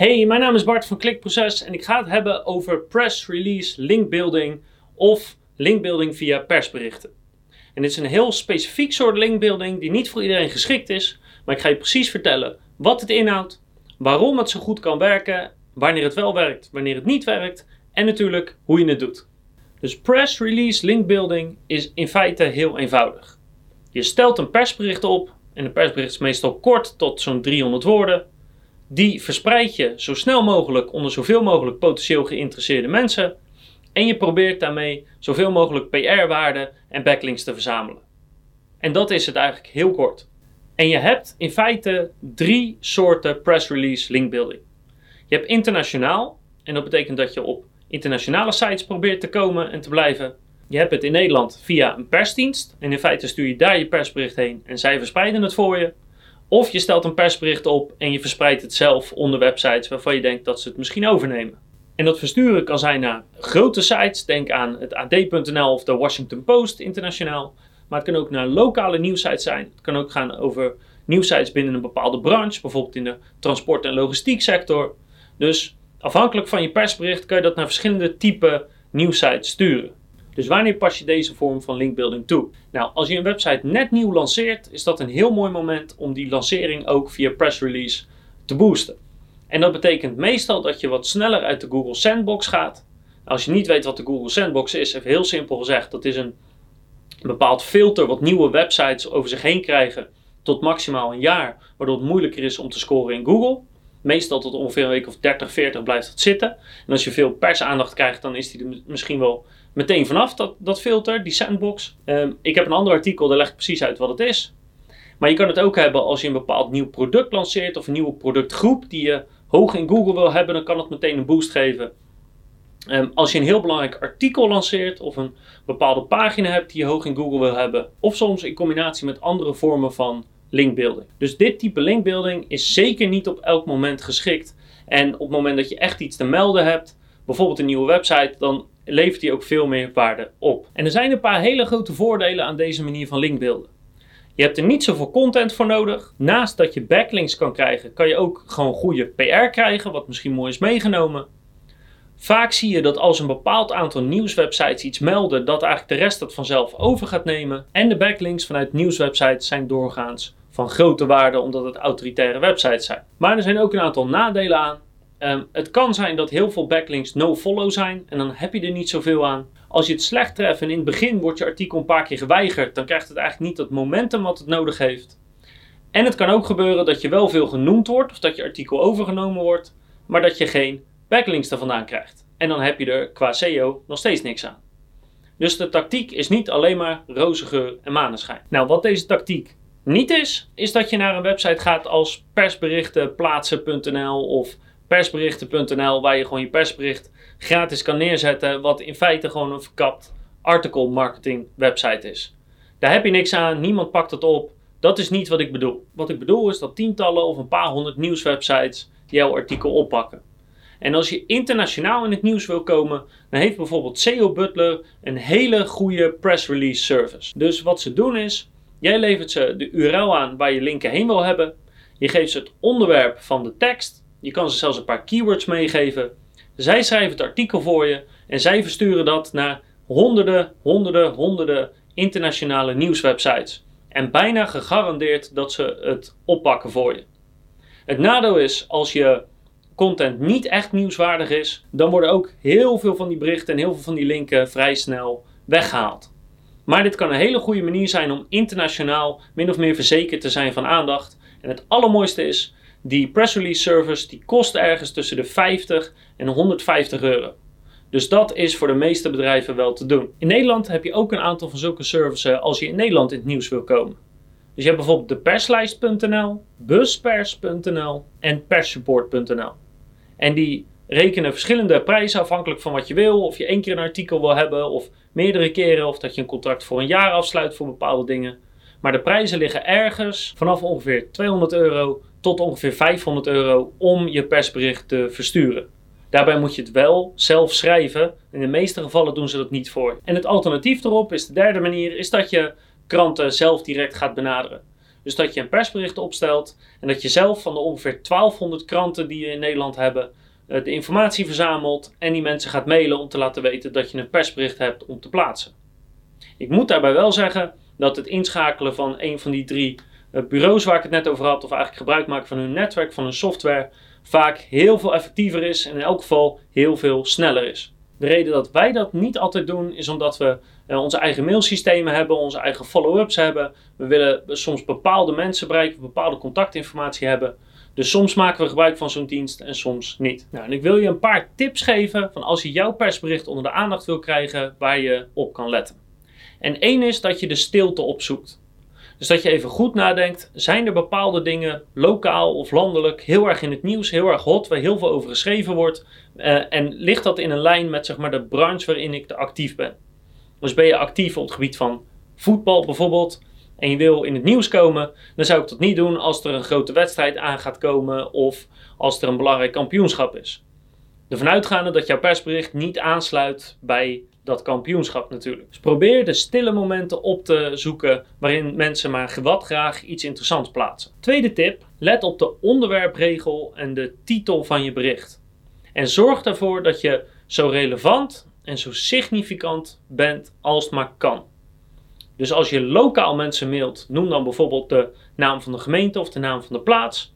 Hey, mijn naam is Bart van Klikproces en ik ga het hebben over press release linkbuilding of linkbuilding via persberichten. En dit is een heel specifiek soort linkbuilding die niet voor iedereen geschikt is, maar ik ga je precies vertellen wat het inhoudt, waarom het zo goed kan werken, wanneer het wel werkt, wanneer het niet werkt en natuurlijk hoe je het doet. Dus press release linkbuilding is in feite heel eenvoudig. Je stelt een persbericht op en een persbericht is meestal kort tot zo'n 300 woorden. Die verspreid je zo snel mogelijk onder zoveel mogelijk potentieel geïnteresseerde mensen. En je probeert daarmee zoveel mogelijk PR-waarde en backlinks te verzamelen. En dat is het eigenlijk heel kort. En je hebt in feite drie soorten press release linkbuilding. Je hebt internationaal, en dat betekent dat je op internationale sites probeert te komen en te blijven. Je hebt het in Nederland via een persdienst. En in feite stuur je daar je persbericht heen en zij verspreiden het voor je. Of je stelt een persbericht op en je verspreidt het zelf onder websites waarvan je denkt dat ze het misschien overnemen. En dat versturen kan zijn naar grote sites, denk aan het AD.nl of de Washington Post internationaal. Maar het kan ook naar lokale nieuwsites zijn. Het kan ook gaan over nieuwsites binnen een bepaalde branche, bijvoorbeeld in de transport- en logistiek sector. Dus afhankelijk van je persbericht kan je dat naar verschillende type nieuwsites sturen. Dus wanneer pas je deze vorm van linkbuilding toe? Nou, als je een website net nieuw lanceert, is dat een heel mooi moment om die lancering ook via press release te boosten. En dat betekent meestal dat je wat sneller uit de Google Sandbox gaat. Als je niet weet wat de Google Sandbox is, even heel simpel gezegd, dat is een bepaald filter wat nieuwe websites over zich heen krijgen tot maximaal een jaar, waardoor het moeilijker is om te scoren in Google. Meestal tot ongeveer een week of 30, 40 blijft dat zitten. En als je veel persaandacht krijgt, dan is die misschien wel meteen vanaf, dat, dat filter, die sandbox. Um, ik heb een ander artikel, daar leg ik precies uit wat het is. Maar je kan het ook hebben als je een bepaald nieuw product lanceert of een nieuwe productgroep die je hoog in Google wil hebben, dan kan het meteen een boost geven. Um, als je een heel belangrijk artikel lanceert of een bepaalde pagina hebt die je hoog in Google wil hebben, of soms in combinatie met andere vormen van linkbuilding. Dus dit type linkbuilding is zeker niet op elk moment geschikt. En op het moment dat je echt iets te melden hebt, bijvoorbeeld een nieuwe website, dan levert die ook veel meer waarde op. En er zijn een paar hele grote voordelen aan deze manier van linkbeelden. Je hebt er niet zoveel content voor nodig. Naast dat je backlinks kan krijgen, kan je ook gewoon goede PR krijgen, wat misschien mooi is meegenomen. Vaak zie je dat als een bepaald aantal nieuwswebsites iets melden, dat eigenlijk de rest dat vanzelf over gaat nemen. En de backlinks vanuit nieuwswebsites zijn doorgaans van grote waarde, omdat het autoritaire websites zijn. Maar er zijn ook een aantal nadelen aan. Um, het kan zijn dat heel veel backlinks no-follow zijn en dan heb je er niet zoveel aan. Als je het slecht treft en in het begin wordt je artikel een paar keer geweigerd, dan krijgt het eigenlijk niet dat momentum wat het nodig heeft. En het kan ook gebeuren dat je wel veel genoemd wordt of dat je artikel overgenomen wordt, maar dat je geen backlinks er vandaan krijgt. En dan heb je er qua SEO nog steeds niks aan. Dus de tactiek is niet alleen maar roze geur en maneschijn. Nou, wat deze tactiek niet is, is dat je naar een website gaat als persberichtenplaatsen.nl of persberichten.nl, waar je gewoon je persbericht gratis kan neerzetten, wat in feite gewoon een verkapt article marketing website is. Daar heb je niks aan, niemand pakt het op. Dat is niet wat ik bedoel. Wat ik bedoel is dat tientallen of een paar honderd nieuwswebsites jouw artikel oppakken. En als je internationaal in het nieuws wil komen, dan heeft bijvoorbeeld SEO Butler een hele goede press release service. Dus wat ze doen is, jij levert ze de URL aan waar je linken heen wil hebben. Je geeft ze het onderwerp van de tekst je kan ze zelfs een paar keywords meegeven. Zij schrijven het artikel voor je en zij versturen dat naar honderden, honderden, honderden internationale nieuwswebsites. En bijna gegarandeerd dat ze het oppakken voor je. Het nadeel is, als je content niet echt nieuwswaardig is, dan worden ook heel veel van die berichten en heel veel van die linken vrij snel weggehaald. Maar dit kan een hele goede manier zijn om internationaal min of meer verzekerd te zijn van aandacht. En het allermooiste is, die press release service die kost ergens tussen de 50 en 150 euro. Dus dat is voor de meeste bedrijven wel te doen. In Nederland heb je ook een aantal van zulke services als je in Nederland in het nieuws wil komen. Dus je hebt bijvoorbeeld de perslijst.nl, buspers.nl en perssupport.nl. En die rekenen verschillende prijzen afhankelijk van wat je wil. Of je één keer een artikel wil hebben of meerdere keren. Of dat je een contract voor een jaar afsluit voor bepaalde dingen. Maar de prijzen liggen ergens vanaf ongeveer 200 euro tot ongeveer 500 euro om je persbericht te versturen. Daarbij moet je het wel zelf schrijven. In de meeste gevallen doen ze dat niet voor. En het alternatief erop is de derde manier, is dat je kranten zelf direct gaat benaderen. Dus dat je een persbericht opstelt en dat je zelf van de ongeveer 1200 kranten die je in Nederland hebben, eh, de informatie verzamelt en die mensen gaat mailen om te laten weten dat je een persbericht hebt om te plaatsen. Ik moet daarbij wel zeggen dat het inschakelen van een van die drie bureaus waar ik het net over had, of eigenlijk gebruik maken van hun netwerk, van hun software, vaak heel veel effectiever is en in elk geval heel veel sneller is. De reden dat wij dat niet altijd doen, is omdat we uh, onze eigen mailsystemen hebben, onze eigen follow-ups hebben. We willen soms bepaalde mensen bereiken, bepaalde contactinformatie hebben. Dus soms maken we gebruik van zo'n dienst en soms niet. Nou, en ik wil je een paar tips geven van als je jouw persbericht onder de aandacht wil krijgen, waar je op kan letten. En één is dat je de stilte opzoekt. Dus dat je even goed nadenkt, zijn er bepaalde dingen lokaal of landelijk heel erg in het nieuws, heel erg hot, waar heel veel over geschreven wordt. Uh, en ligt dat in een lijn met zeg maar, de branche waarin ik actief ben? Dus ben je actief op het gebied van voetbal bijvoorbeeld en je wil in het nieuws komen, dan zou ik dat niet doen als er een grote wedstrijd aan gaat komen of als er een belangrijk kampioenschap is. Ervan uitgaande dat jouw persbericht niet aansluit bij dat kampioenschap natuurlijk. Dus probeer de stille momenten op te zoeken waarin mensen maar wat graag iets interessants plaatsen. Tweede tip, let op de onderwerpregel en de titel van je bericht. En zorg ervoor dat je zo relevant en zo significant bent als het maar kan. Dus als je lokaal mensen mailt, noem dan bijvoorbeeld de naam van de gemeente of de naam van de plaats.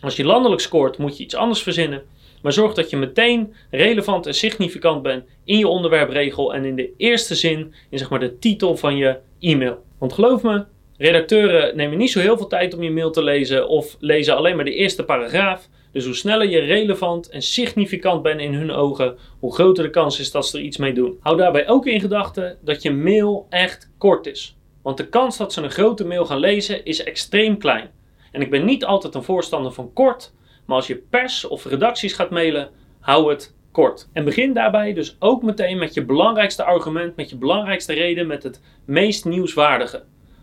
Als je landelijk scoort, moet je iets anders verzinnen. Maar zorg dat je meteen relevant en significant bent in je onderwerpregel en in de eerste zin in zeg maar de titel van je e-mail. Want geloof me, redacteuren nemen niet zo heel veel tijd om je mail te lezen of lezen alleen maar de eerste paragraaf. Dus hoe sneller je relevant en significant bent in hun ogen, hoe groter de kans is dat ze er iets mee doen. Hou daarbij ook in gedachten dat je mail echt kort is. Want de kans dat ze een grote mail gaan lezen is extreem klein. En ik ben niet altijd een voorstander van kort, maar als je pers of redacties gaat mailen, hou het kort. En begin daarbij dus ook meteen met je belangrijkste argument, met je belangrijkste reden, met het meest nieuwswaardige.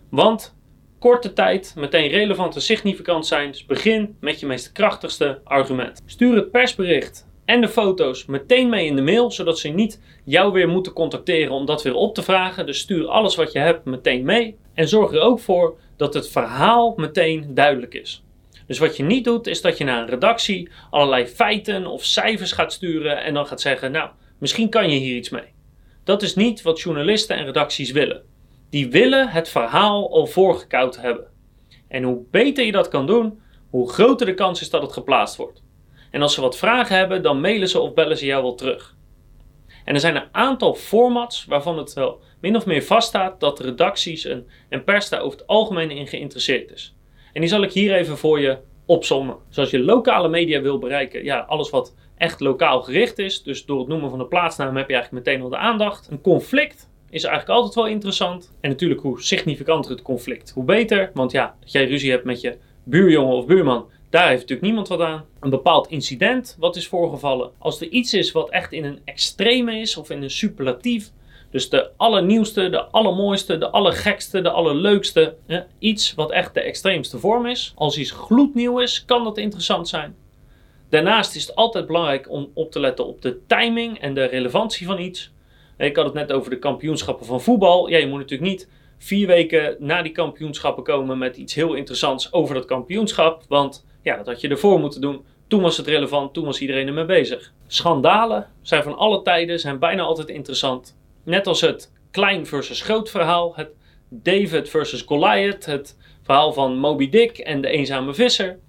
Want korte tijd meteen relevant en significant zijn. Dus begin met je meest krachtigste argument. Stuur het persbericht en de foto's meteen mee in de mail, zodat ze niet jou weer moeten contacteren om dat weer op te vragen. Dus stuur alles wat je hebt meteen mee. En zorg er ook voor dat het verhaal meteen duidelijk is. Dus wat je niet doet, is dat je naar een redactie allerlei feiten of cijfers gaat sturen en dan gaat zeggen: Nou, misschien kan je hier iets mee. Dat is niet wat journalisten en redacties willen die willen het verhaal al voorgekoud hebben. En hoe beter je dat kan doen, hoe groter de kans is dat het geplaatst wordt. En als ze wat vragen hebben, dan mailen ze of bellen ze jou wel terug. En er zijn een aantal formats waarvan het wel min of meer vaststaat dat redacties en, en pers daar over het algemeen in geïnteresseerd is. En die zal ik hier even voor je opzommen. Dus als je lokale media wil bereiken, ja, alles wat echt lokaal gericht is, dus door het noemen van de plaatsnaam heb je eigenlijk meteen al de aandacht. Een conflict is eigenlijk altijd wel interessant. En natuurlijk hoe significanter het conflict, hoe beter. Want ja, dat jij ruzie hebt met je buurjongen of buurman, daar heeft natuurlijk niemand wat aan. Een bepaald incident wat is voorgevallen. Als er iets is wat echt in een extreme is of in een superlatief. Dus de allernieuwste, de allermooiste, de allergekste, de allerleukste. iets wat echt de extreemste vorm is. Als iets gloednieuw is, kan dat interessant zijn. Daarnaast is het altijd belangrijk om op te letten op de timing en de relevantie van iets. Ik had het net over de kampioenschappen van voetbal. Ja, je moet natuurlijk niet vier weken na die kampioenschappen komen met iets heel interessants over dat kampioenschap. Want ja, dat had je ervoor moeten doen. Toen was het relevant, toen was iedereen ermee bezig. Schandalen zijn van alle tijden, zijn bijna altijd interessant. Net als het klein versus groot verhaal. Het David versus Goliath. Het verhaal van Moby Dick en de eenzame visser.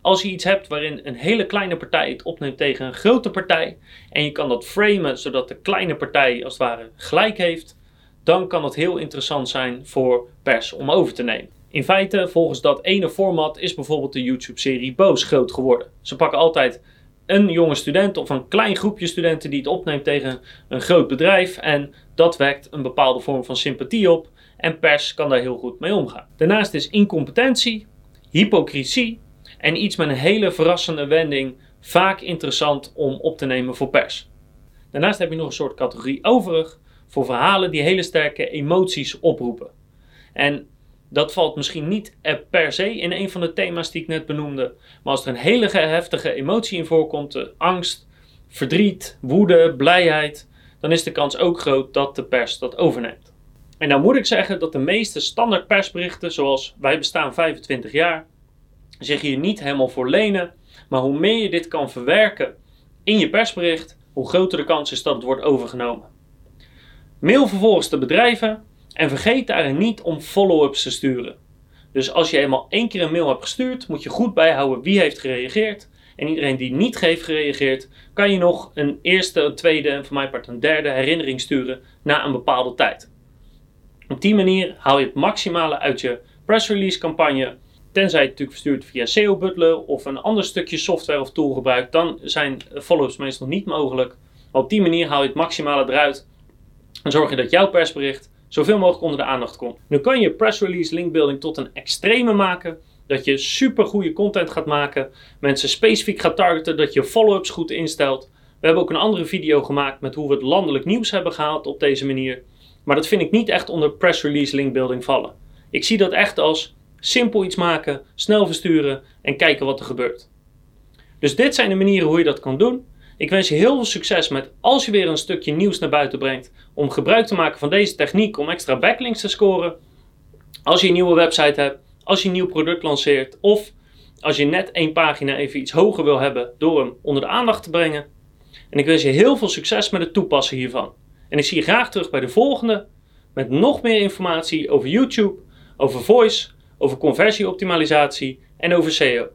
Als je iets hebt waarin een hele kleine partij het opneemt tegen een grote partij en je kan dat framen zodat de kleine partij als het ware gelijk heeft, dan kan het heel interessant zijn voor pers om over te nemen. In feite, volgens dat ene format is bijvoorbeeld de YouTube-serie Boos groot geworden. Ze pakken altijd een jonge student of een klein groepje studenten die het opneemt tegen een groot bedrijf en dat wekt een bepaalde vorm van sympathie op en pers kan daar heel goed mee omgaan. Daarnaast is incompetentie, hypocrisie en iets met een hele verrassende wending vaak interessant om op te nemen voor pers. Daarnaast heb je nog een soort categorie overig voor verhalen die hele sterke emoties oproepen. En dat valt misschien niet per se in een van de thema's die ik net benoemde, maar als er een hele heftige emotie in voorkomt, de angst, verdriet, woede, blijheid, dan is de kans ook groot dat de pers dat overneemt. En nou moet ik zeggen dat de meeste standaard persberichten, zoals wij bestaan 25 jaar, zich hier niet helemaal voor lenen. Maar hoe meer je dit kan verwerken in je persbericht, hoe groter de kans is dat het wordt overgenomen. Mail vervolgens de bedrijven en vergeet daarin niet om follow-ups te sturen. Dus als je eenmaal één keer een mail hebt gestuurd, moet je goed bijhouden wie heeft gereageerd. En iedereen die niet heeft gereageerd, kan je nog een eerste, een tweede en voor mijn part een derde herinnering sturen na een bepaalde tijd. Op die manier haal je het maximale uit je press release campagne. Tenzij je het natuurlijk verstuurt via SEO Butler of een ander stukje software of tool gebruikt, dan zijn follow-ups meestal niet mogelijk. Maar op die manier haal je het maximale eruit en zorg je dat jouw persbericht zoveel mogelijk onder de aandacht komt. Nu kan je press release linkbuilding tot een extreme maken. Dat je super goede content gaat maken, mensen specifiek gaat targeten, dat je follow-ups goed instelt. We hebben ook een andere video gemaakt met hoe we het landelijk nieuws hebben gehaald op deze manier. Maar dat vind ik niet echt onder press release linkbuilding vallen. Ik zie dat echt als simpel iets maken, snel versturen en kijken wat er gebeurt. Dus dit zijn de manieren hoe je dat kan doen. Ik wens je heel veel succes met als je weer een stukje nieuws naar buiten brengt, om gebruik te maken van deze techniek om extra backlinks te scoren. Als je een nieuwe website hebt, als je een nieuw product lanceert of als je net één pagina even iets hoger wil hebben door hem onder de aandacht te brengen. En ik wens je heel veel succes met het toepassen hiervan. En ik zie je graag terug bij de volgende met nog meer informatie over YouTube, over voice, over conversieoptimalisatie en over SEO.